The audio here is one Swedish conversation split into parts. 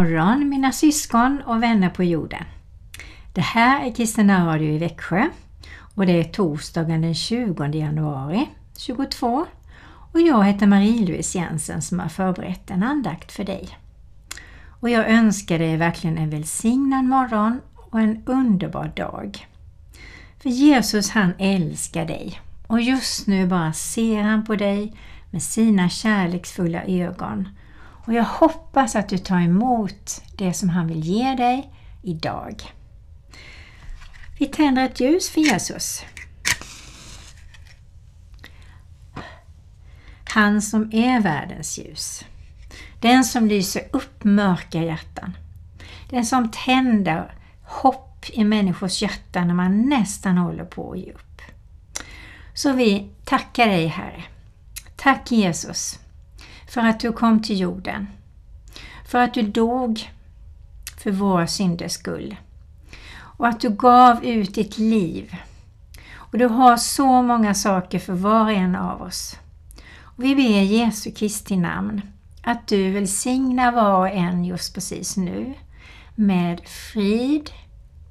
morgon mina syskon och vänner på jorden. Det här är Kristina Radio i Växjö och det är torsdagen den 20 januari 22 och jag heter Marie-Louise Jensen som har förberett en andakt för dig. Och jag önskar dig verkligen en välsignad morgon och en underbar dag. För Jesus han älskar dig och just nu bara ser han på dig med sina kärleksfulla ögon och jag hoppas att du tar emot det som han vill ge dig idag. Vi tänder ett ljus för Jesus. Han som är världens ljus. Den som lyser upp mörka hjärtan. Den som tänder hopp i människors hjärtan när man nästan håller på att ge upp. Så vi tackar dig Herre. Tack Jesus för att du kom till jorden. För att du dog för våra synders skull. Och att du gav ut ditt liv. Och du har så många saker för var och en av oss. Och vi ber Jesu Kristi namn att du välsignar var och en just precis nu med frid,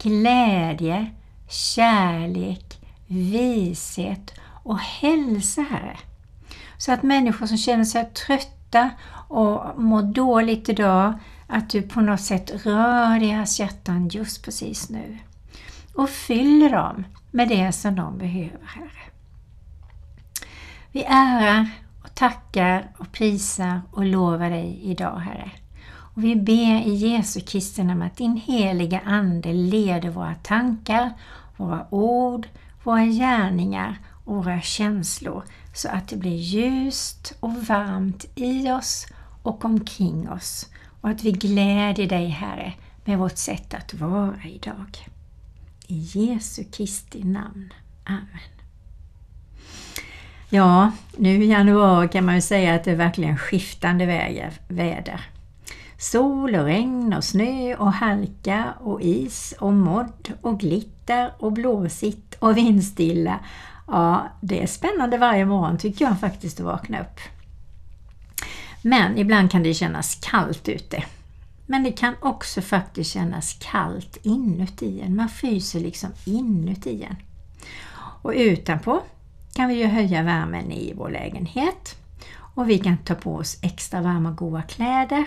glädje, kärlek, vishet och hälsa, Herre. Så att människor som känner sig trötta och mår dåligt idag, att du på något sätt rör deras hjärtan just precis nu. Och fyller dem med det som de behöver, Herre. Vi ärar och tackar och prisar och lovar dig idag, Herre. Och vi ber i Jesu Kristi namn att din heliga Ande leder våra tankar, våra ord, våra gärningar och våra känslor så att det blir ljust och varmt i oss och omkring oss och att vi glädjer dig Herre med vårt sätt att vara idag. I Jesu Kristi namn. Amen. Ja, nu i januari kan man ju säga att det är verkligen skiftande väder. Sol och regn och snö och halka och is och modd och glitter och blåsigt och vindstilla Ja, det är spännande varje morgon tycker jag faktiskt att vakna upp. Men ibland kan det kännas kallt ute. Men det kan också faktiskt kännas kallt inuti en. Man fryser liksom inuti en. Och utanpå kan vi ju höja värmen i vår lägenhet. Och vi kan ta på oss extra varma goda kläder.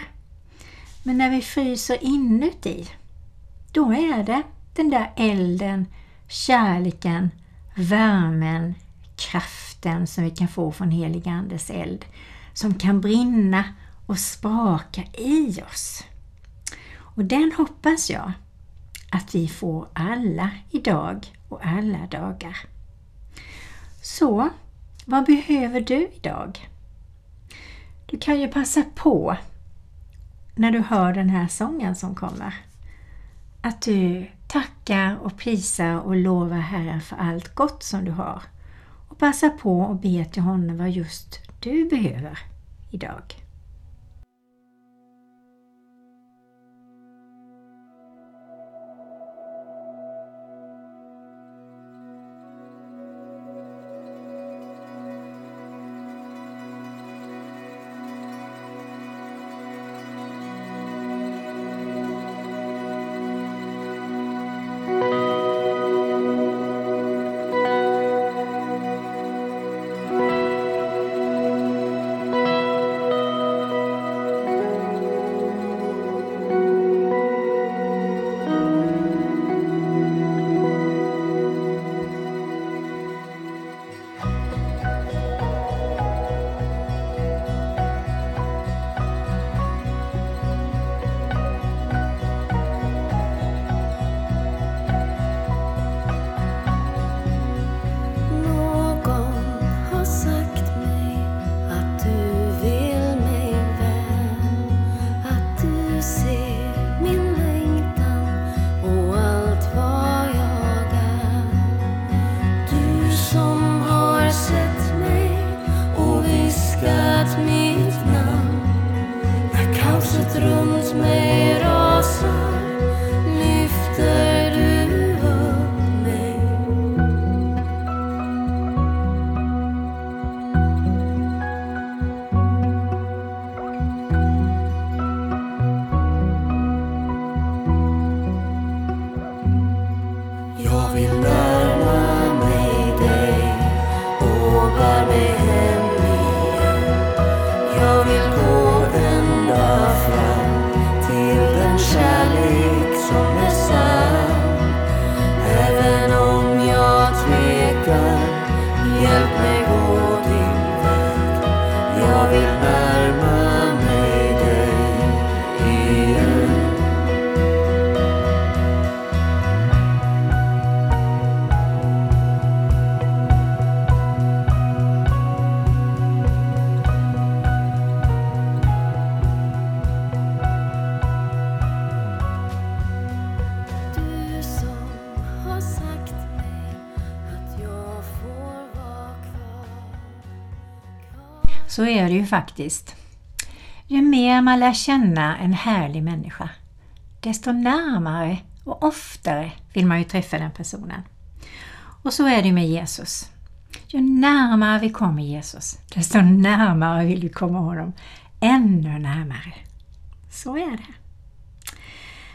Men när vi fryser inuti, då är det den där elden, kärleken, värmen, kraften som vi kan få från helig Andes eld som kan brinna och spaka i oss. Och den hoppas jag att vi får alla idag och alla dagar. Så, vad behöver du idag? Du kan ju passa på när du hör den här sången som kommer att du tackar och prisar och lovar Herren för allt gott som du har och passa på att be till honom vad just du behöver idag. Så är det ju faktiskt. Ju mer man lär känna en härlig människa, desto närmare och oftare vill man ju träffa den personen. Och så är det med Jesus. Ju närmare vi kommer Jesus, desto närmare vill vi komma honom. Ännu närmare. Så är det.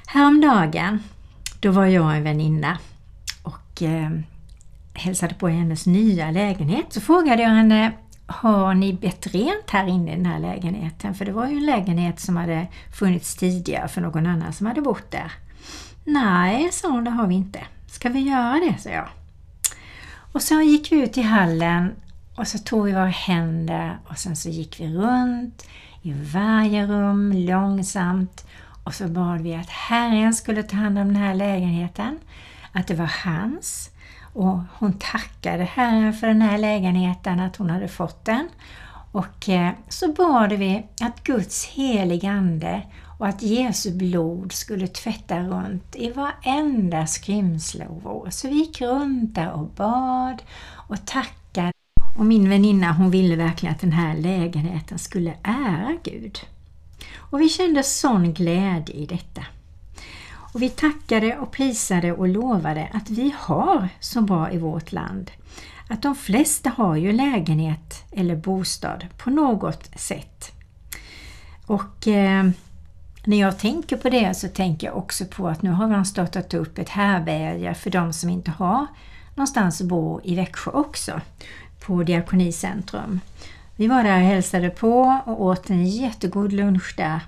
Häromdagen, då var jag och en väninna och eh, hälsade på hennes nya lägenhet. Så frågade jag henne, har ni bett rent här inne i den här lägenheten? För det var ju en lägenhet som hade funnits tidigare för någon annan som hade bott där. Nej, sa hon, det har vi inte. Ska vi göra det, sa jag. Och så gick vi ut i hallen och så tog vi våra händer och sen så gick vi runt i varje rum långsamt och så bad vi att Herren skulle ta hand om den här lägenheten, att det var hans och hon tackade Herren för den här lägenheten, att hon hade fått den. Och eh, så bad vi att Guds heliga Ande och att Jesu blod skulle tvätta runt i varenda skrymsle och vrå. Så vi gick runt där och bad och tackade. Och min väninna hon ville verkligen att den här lägenheten skulle ära Gud. Och vi kände sån glädje i detta. Och vi tackade och prisade och lovade att vi har så bra i vårt land. Att de flesta har ju lägenhet eller bostad på något sätt. Och eh, när jag tänker på det så tänker jag också på att nu har man startat upp ett härbärge för de som inte har någonstans att bo i Växjö också, på Diakonicentrum. Vi var där och hälsade på och åt en jättegod lunch där.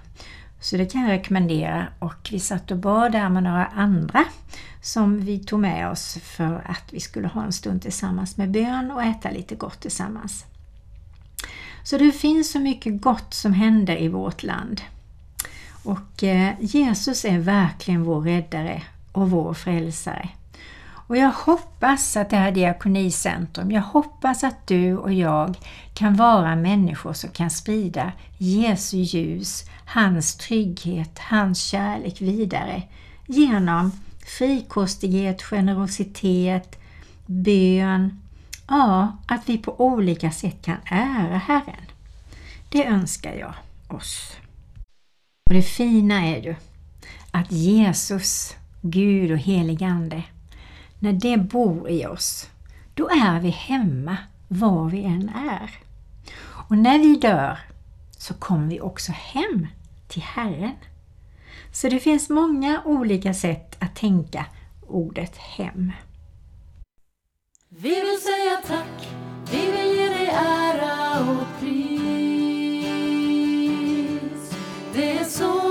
Så det kan jag rekommendera. Och vi satt och bad där med några andra som vi tog med oss för att vi skulle ha en stund tillsammans med bön och äta lite gott tillsammans. Så det finns så mycket gott som händer i vårt land. Och eh, Jesus är verkligen vår räddare och vår frälsare. Och jag hoppas att det här Diakonicentrum, jag hoppas att du och jag kan vara människor som kan sprida Jesu ljus, hans trygghet, hans kärlek vidare genom frikostighet, generositet, bön, ja, att vi på olika sätt kan ära Herren. Det önskar jag oss. Och det fina är ju att Jesus, Gud och helig Ande, när det bor i oss, då är vi hemma var vi än är. Och när vi dör så kommer vi också hem till Herren. Så det finns många olika sätt att tänka ordet hem. Vi vill säga tack, vi vill ge dig ära och pris. Det är så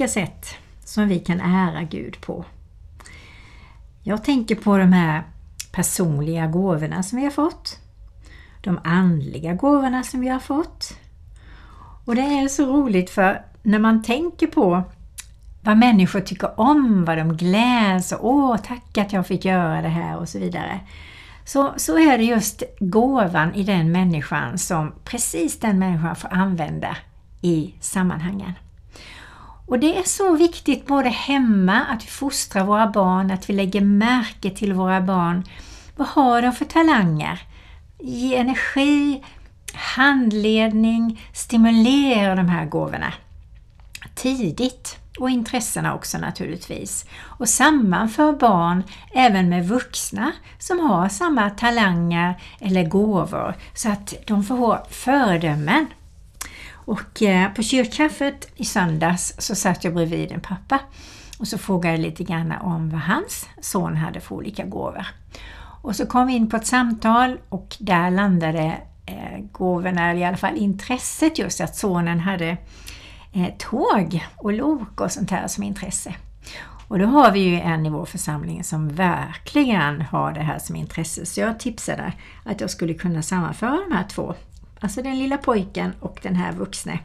olika sätt som vi kan ära Gud på. Jag tänker på de här personliga gåvorna som vi har fått. De andliga gåvorna som vi har fått. Och det är så roligt för när man tänker på vad människor tycker om, vad de gläds och åh tack att jag fick göra det här och så vidare. Så, så är det just gåvan i den människan som precis den människan får använda i sammanhangen. Och det är så viktigt både hemma, att vi fostrar våra barn, att vi lägger märke till våra barn. Vad har de för talanger? Ge energi, handledning, stimulera de här gåvorna tidigt och intressena också naturligtvis. Och sammanför barn även med vuxna som har samma talanger eller gåvor så att de får föredömen. Och eh, på kyrkkaffet i söndags så satt jag bredvid en pappa och så frågade jag lite grann om vad hans son hade för olika gåvor. Och så kom vi in på ett samtal och där landade eh, gåvorna, eller i alla fall intresset just att sonen hade eh, tåg och lok och sånt här som intresse. Och då har vi ju en i vår församling som verkligen har det här som intresse. Så jag tipsade att jag skulle kunna sammanföra de här två. Alltså den lilla pojken och den här vuxne.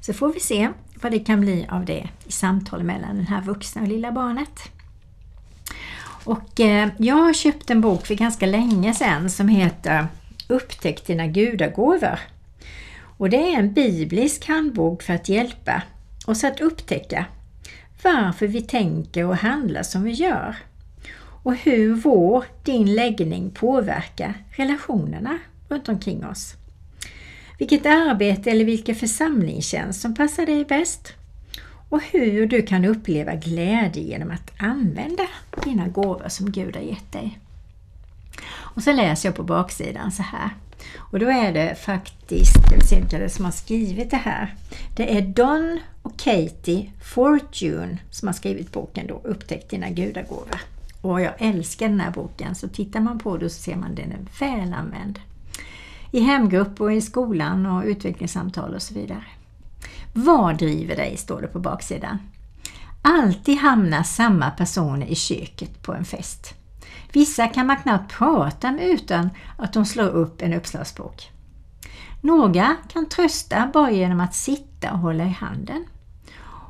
Så får vi se vad det kan bli av det i samtal mellan den här vuxna och lilla barnet. Och eh, jag har köpt en bok för ganska länge sedan som heter Upptäck dina gudagåvor. Och det är en biblisk handbok för att hjälpa oss att upptäcka varför vi tänker och handlar som vi gör och hur vår, din läggning påverkar relationerna runt omkring oss. Vilket arbete eller vilken församlingstjänst som passar dig bäst och hur du kan uppleva glädje genom att använda dina gåvor som Gud har gett dig. Och så läser jag på baksidan så här. Och då är det faktiskt, jag vet inte det som har skrivit det här. Det är Don och Katie Fortune som har skrivit boken då, Upptäck dina gudagåvor. Och jag älskar den här boken, så tittar man på den så ser man att den är väl använd. I hemgrupp och i skolan och utvecklingssamtal och så vidare. Vad driver dig, står det på baksidan. Alltid hamnar samma personer i köket på en fest. Vissa kan man knappt prata med utan att de slår upp en uppslagsbok. Några kan trösta bara genom att sitta och hålla i handen.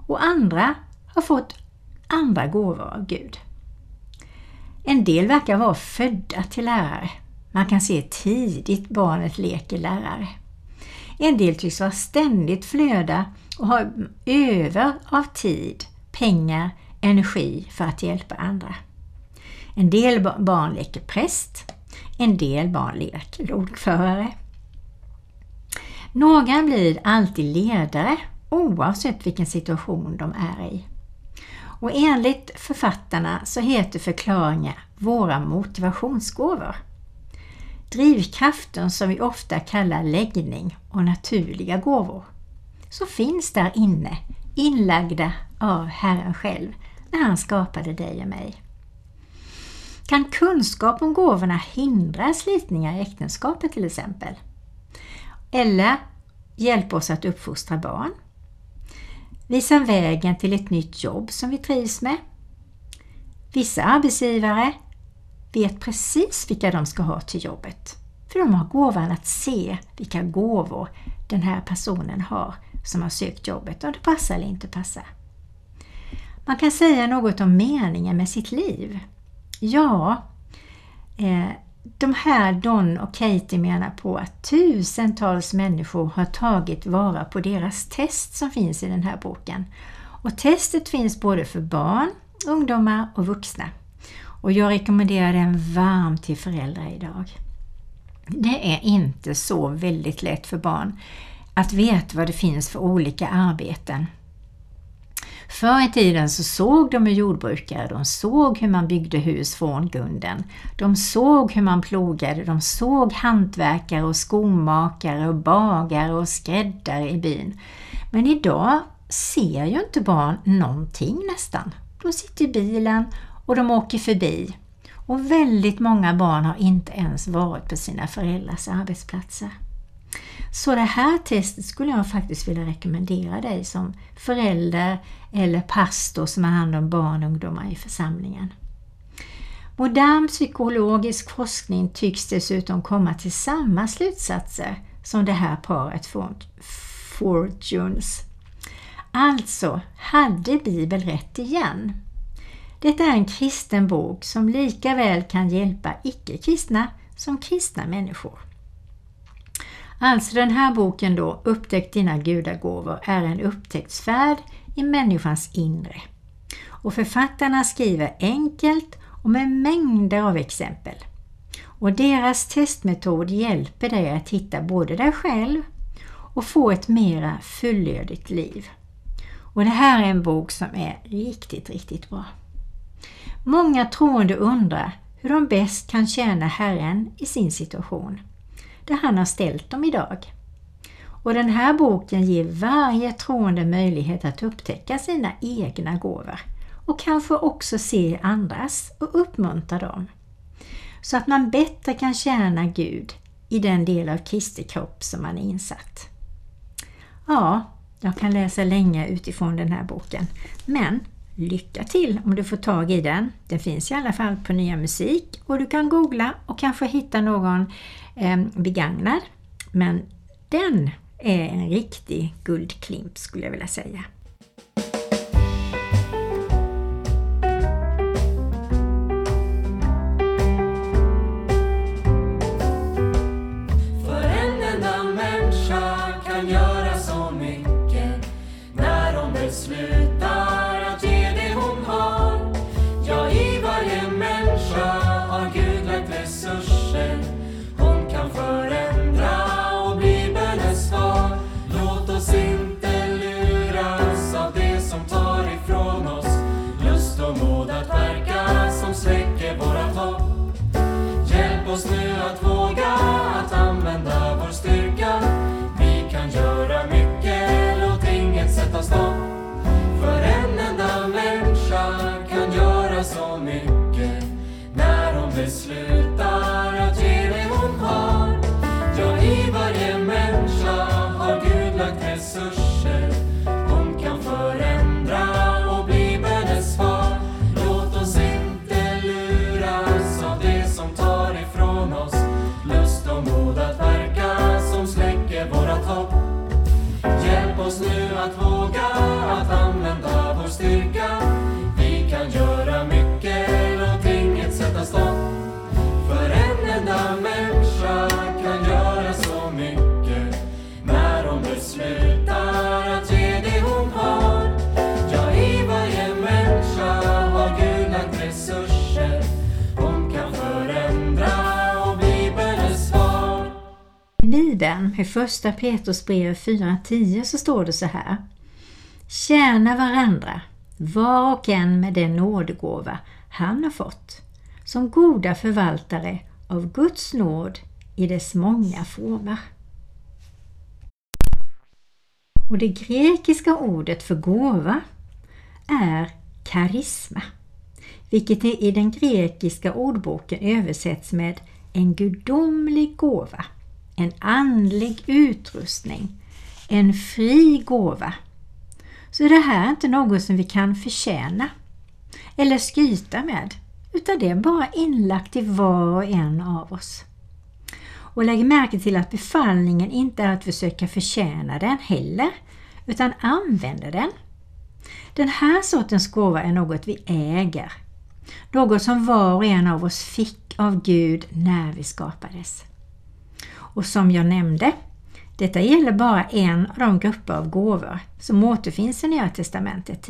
Och andra har fått andra gåvor av Gud. En del verkar vara födda till lärare. Man kan se tidigt barnet leker lärare. En del tycks vara ständigt flöda och ha över av tid, pengar, energi för att hjälpa andra. En del barn leker präst, en del barn leker lokförare. Några blir alltid ledare oavsett vilken situation de är i. Och enligt författarna så heter förklaringen Våra motivationsgåvor. Drivkraften som vi ofta kallar läggning och naturliga gåvor. Så finns där inne, inlagda av Herren själv när han skapade dig och mig. Kan kunskap om gåvorna hindra slitningar i äktenskapet till exempel? Eller hjälpa oss att uppfostra barn? Visa vägen till ett nytt jobb som vi trivs med? Vissa arbetsgivare vet precis vilka de ska ha till jobbet. För de har gåvan att se vilka gåvor den här personen har som har sökt jobbet, om det passar eller inte passar. Man kan säga något om meningen med sitt liv. Ja, eh, de här Don och Katie menar på att tusentals människor har tagit vara på deras test som finns i den här boken. Och testet finns både för barn, ungdomar och vuxna. Och jag rekommenderar den varmt till föräldrar idag. Det är inte så väldigt lätt för barn att veta vad det finns för olika arbeten Förr i tiden så såg de jordbrukare, de såg hur man byggde hus från grunden. De såg hur man plogade, de såg hantverkare och skomakare och bagare och skräddare i byn. Men idag ser ju inte barn någonting nästan. De sitter i bilen och de åker förbi. Och väldigt många barn har inte ens varit på sina föräldrars arbetsplatser. Så det här testet skulle jag faktiskt vilja rekommendera dig som förälder eller pastor som har hand om barn och ungdomar i församlingen. Modern psykologisk forskning tycks dessutom komma till samma slutsatser som det här paret från Fortunes. Alltså hade Bibeln rätt igen. Detta är en kristen bok som lika väl kan hjälpa icke-kristna som kristna människor. Alltså den här boken då, Upptäck dina gudagåvor, är en upptäcktsfärd i människans inre. Och författarna skriver enkelt och med mängder av exempel. Och deras testmetod hjälper dig att hitta både dig själv och få ett mera fullödigt liv. Och det här är en bok som är riktigt, riktigt bra. Många troende undrar hur de bäst kan tjäna Herren i sin situation, där han har ställt dem idag. Och den här boken ger varje troende möjlighet att upptäcka sina egna gåvor och kanske också se andras och uppmuntra dem. Så att man bättre kan tjäna Gud i den del av Kristi kropp som man är insatt. Ja, jag kan läsa länge utifrån den här boken. Men lycka till om du får tag i den. Den finns i alla fall på Nya Musik och du kan googla och kanske hitta någon eh, begagnad. Men den är en riktig guldklimp skulle jag vilja säga. I första Petrusbrevet 4.10 så står det så här. Tjäna varandra, var och en med den nådegåva han har fått, som goda förvaltare av Guds nåd i dess många former. Och det grekiska ordet för gåva är karisma, vilket i den grekiska ordboken översätts med en gudomlig gåva en andlig utrustning, en fri gåva. Så det här är inte något som vi kan förtjäna eller skryta med, utan det är bara inlagt i var och en av oss. Och lägg märke till att befallningen inte är att försöka förtjäna den heller, utan använda den. Den här sortens gåva är något vi äger, något som var och en av oss fick av Gud när vi skapades. Och som jag nämnde, detta gäller bara en av de grupper av gåvor som återfinns i Nya Testamentet.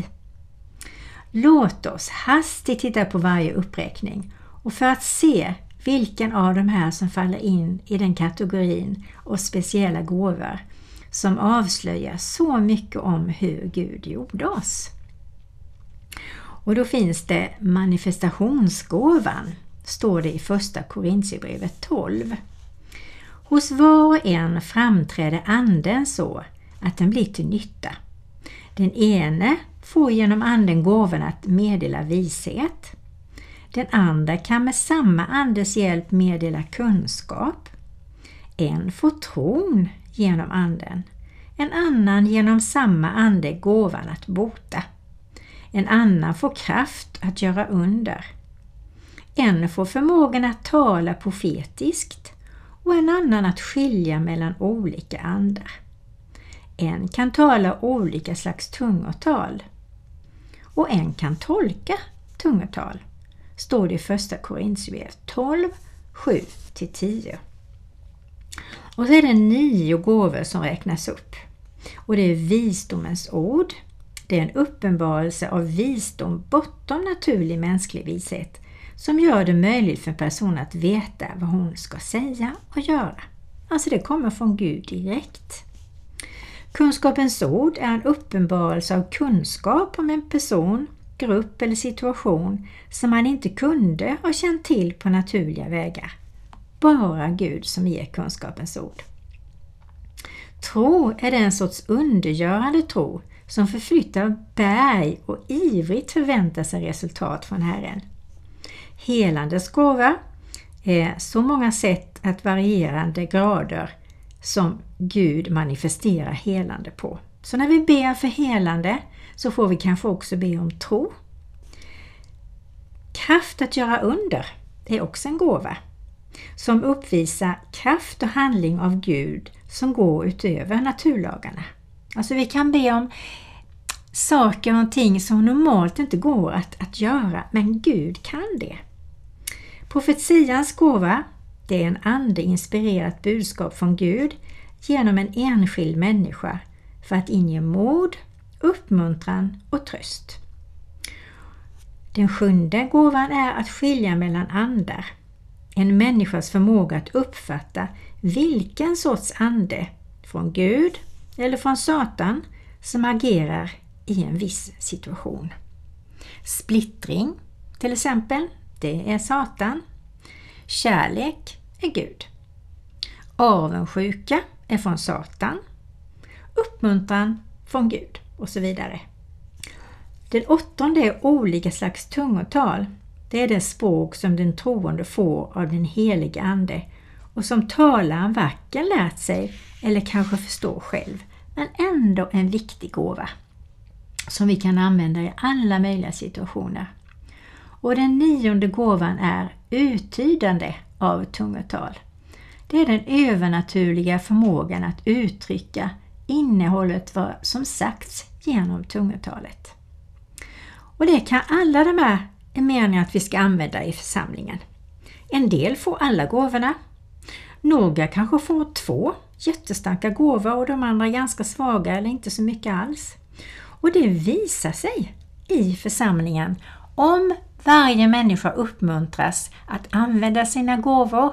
Låt oss hastigt titta på varje uppräkning och för att se vilken av de här som faller in i den kategorin och speciella gåvor som avslöjar så mycket om hur Gud gjorde oss. Och då finns det manifestationsgåvan, står det i första Korintierbrevet 12. Hos var och en framträder Anden så att den blir till nytta. Den ene får genom Anden gåvan att meddela vishet. Den andra kan med samma Andes hjälp meddela kunskap. En får tron genom anden, en annan genom samma ande gåvan att bota. En annan får kraft att göra under. En får förmågan att tala profetiskt och en annan att skilja mellan olika andar. En kan tala olika slags tungotal och en kan tolka tungotal, står det i Första Korinthierbrevet 12, 7-10. Och så är det nio gåvor som räknas upp. Och det är visdomens ord. Det är en uppenbarelse av visdom bortom naturlig mänsklig vishet som gör det möjligt för en person att veta vad hon ska säga och göra. Alltså det kommer från Gud direkt. Kunskapens ord är en uppenbarelse av kunskap om en person, grupp eller situation som man inte kunde ha känt till på naturliga vägar. Bara Gud som ger kunskapens ord. Tro är den sorts undergörande tro som förflyttar berg och ivrigt förväntar sig resultat från Herren. Helandets gåva är eh, så många sätt att varierande grader som Gud manifesterar helande på. Så när vi ber för helande så får vi kanske också be om tro. Kraft att göra under är också en gåva som uppvisar kraft och handling av Gud som går utöver naturlagarna. Alltså vi kan be om saker och ting som normalt inte går att, att göra, men Gud kan det. Profetians gåva, det är en andeinspirerat budskap från Gud genom en enskild människa för att inge mod, uppmuntran och tröst. Den sjunde gåvan är att skilja mellan andar. En människas förmåga att uppfatta vilken sorts ande, från Gud eller från Satan, som agerar i en viss situation. Splittring till exempel, det är Satan. Kärlek är Gud. Avundsjuka är från Satan. Uppmuntran från Gud och så vidare. Den åttonde är olika slags tungotal. Det är det språk som den troende får av den helige Ande och som talaren varken lärt sig eller kanske förstår själv, men ändå en viktig gåva som vi kan använda i alla möjliga situationer. Och den nionde gåvan är uttydande av tungotal. Det är den övernaturliga förmågan att uttrycka innehållet vad som sagts genom tungotalet. Och det kan alla de här är meningen att vi ska använda i församlingen. En del får alla gåvorna. Några kanske får två jättestarka gåvor och de andra ganska svaga eller inte så mycket alls. Och det visar sig i församlingen om varje människa uppmuntras att använda sina gåvor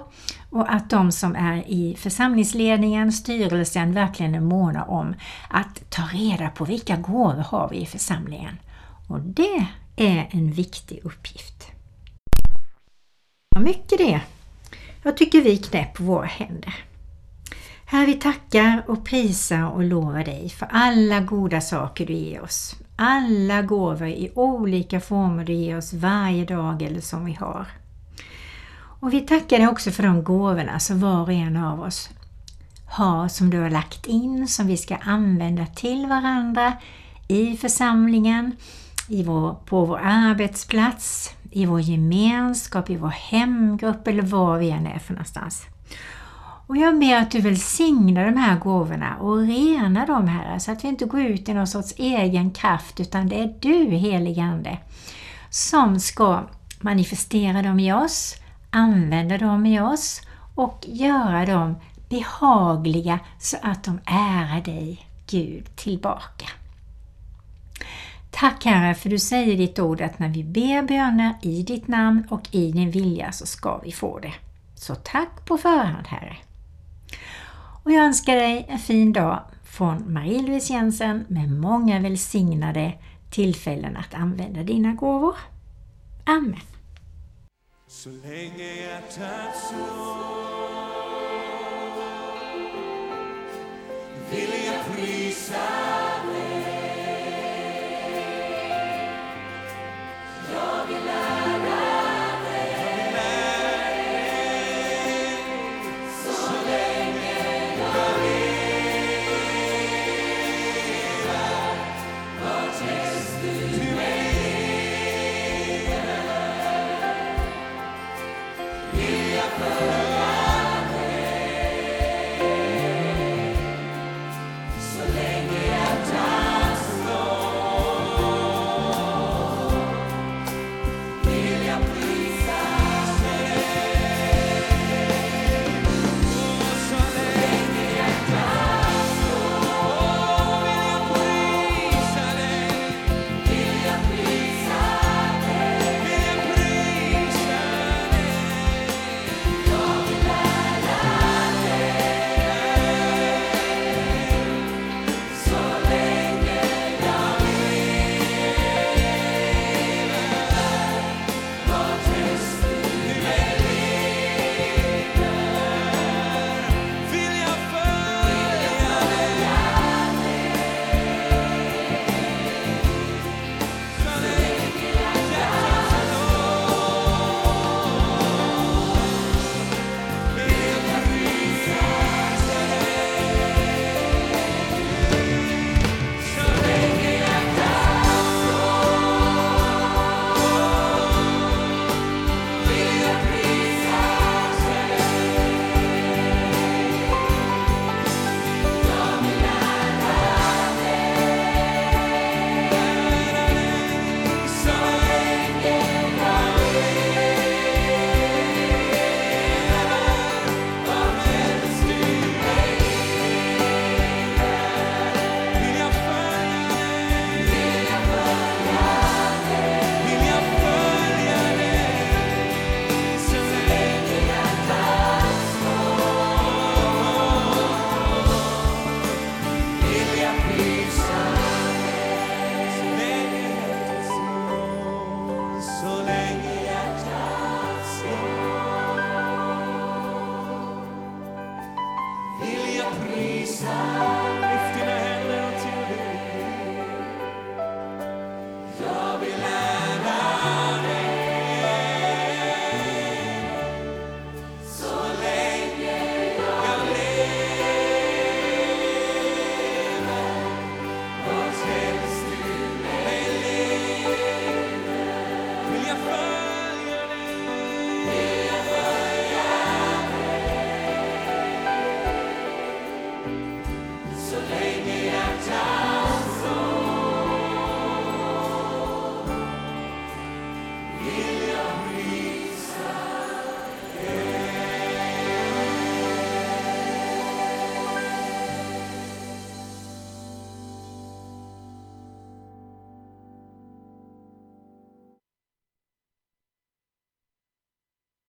och att de som är i församlingsledningen, styrelsen, verkligen är måna om att ta reda på vilka gåvor har vi i församlingen. Och det är en viktig uppgift. Vad mycket det. Jag tycker vi knäpper våra händer. Herre, vi tackar och prisar och lovar dig för alla goda saker du ger oss. Alla gåvor i olika former du ger oss varje dag eller som vi har. Och vi tackar dig också för de gåvorna som var och en av oss har som du har lagt in som vi ska använda till varandra i församlingen, i vår, på vår arbetsplats, i vår gemenskap, i vår hemgrupp eller var vi än är för någonstans. Och jag ber att du välsignar de här gåvorna och rena dem här så att vi inte går ut i någon sorts egen kraft utan det är du heligande som ska manifestera dem i oss, använda dem i oss och göra dem behagliga så att de ärar dig, Gud, tillbaka. Tack Herre för du säger i ditt ord att när vi ber böner i ditt namn och i din vilja så ska vi få det. Så tack på förhand Herre. Och jag önskar dig en fin dag från Marie-Louise Jensen med många välsignade tillfällen att använda dina gåvor. Amen. Så länge hjärtat slår vill jag prisa prisa.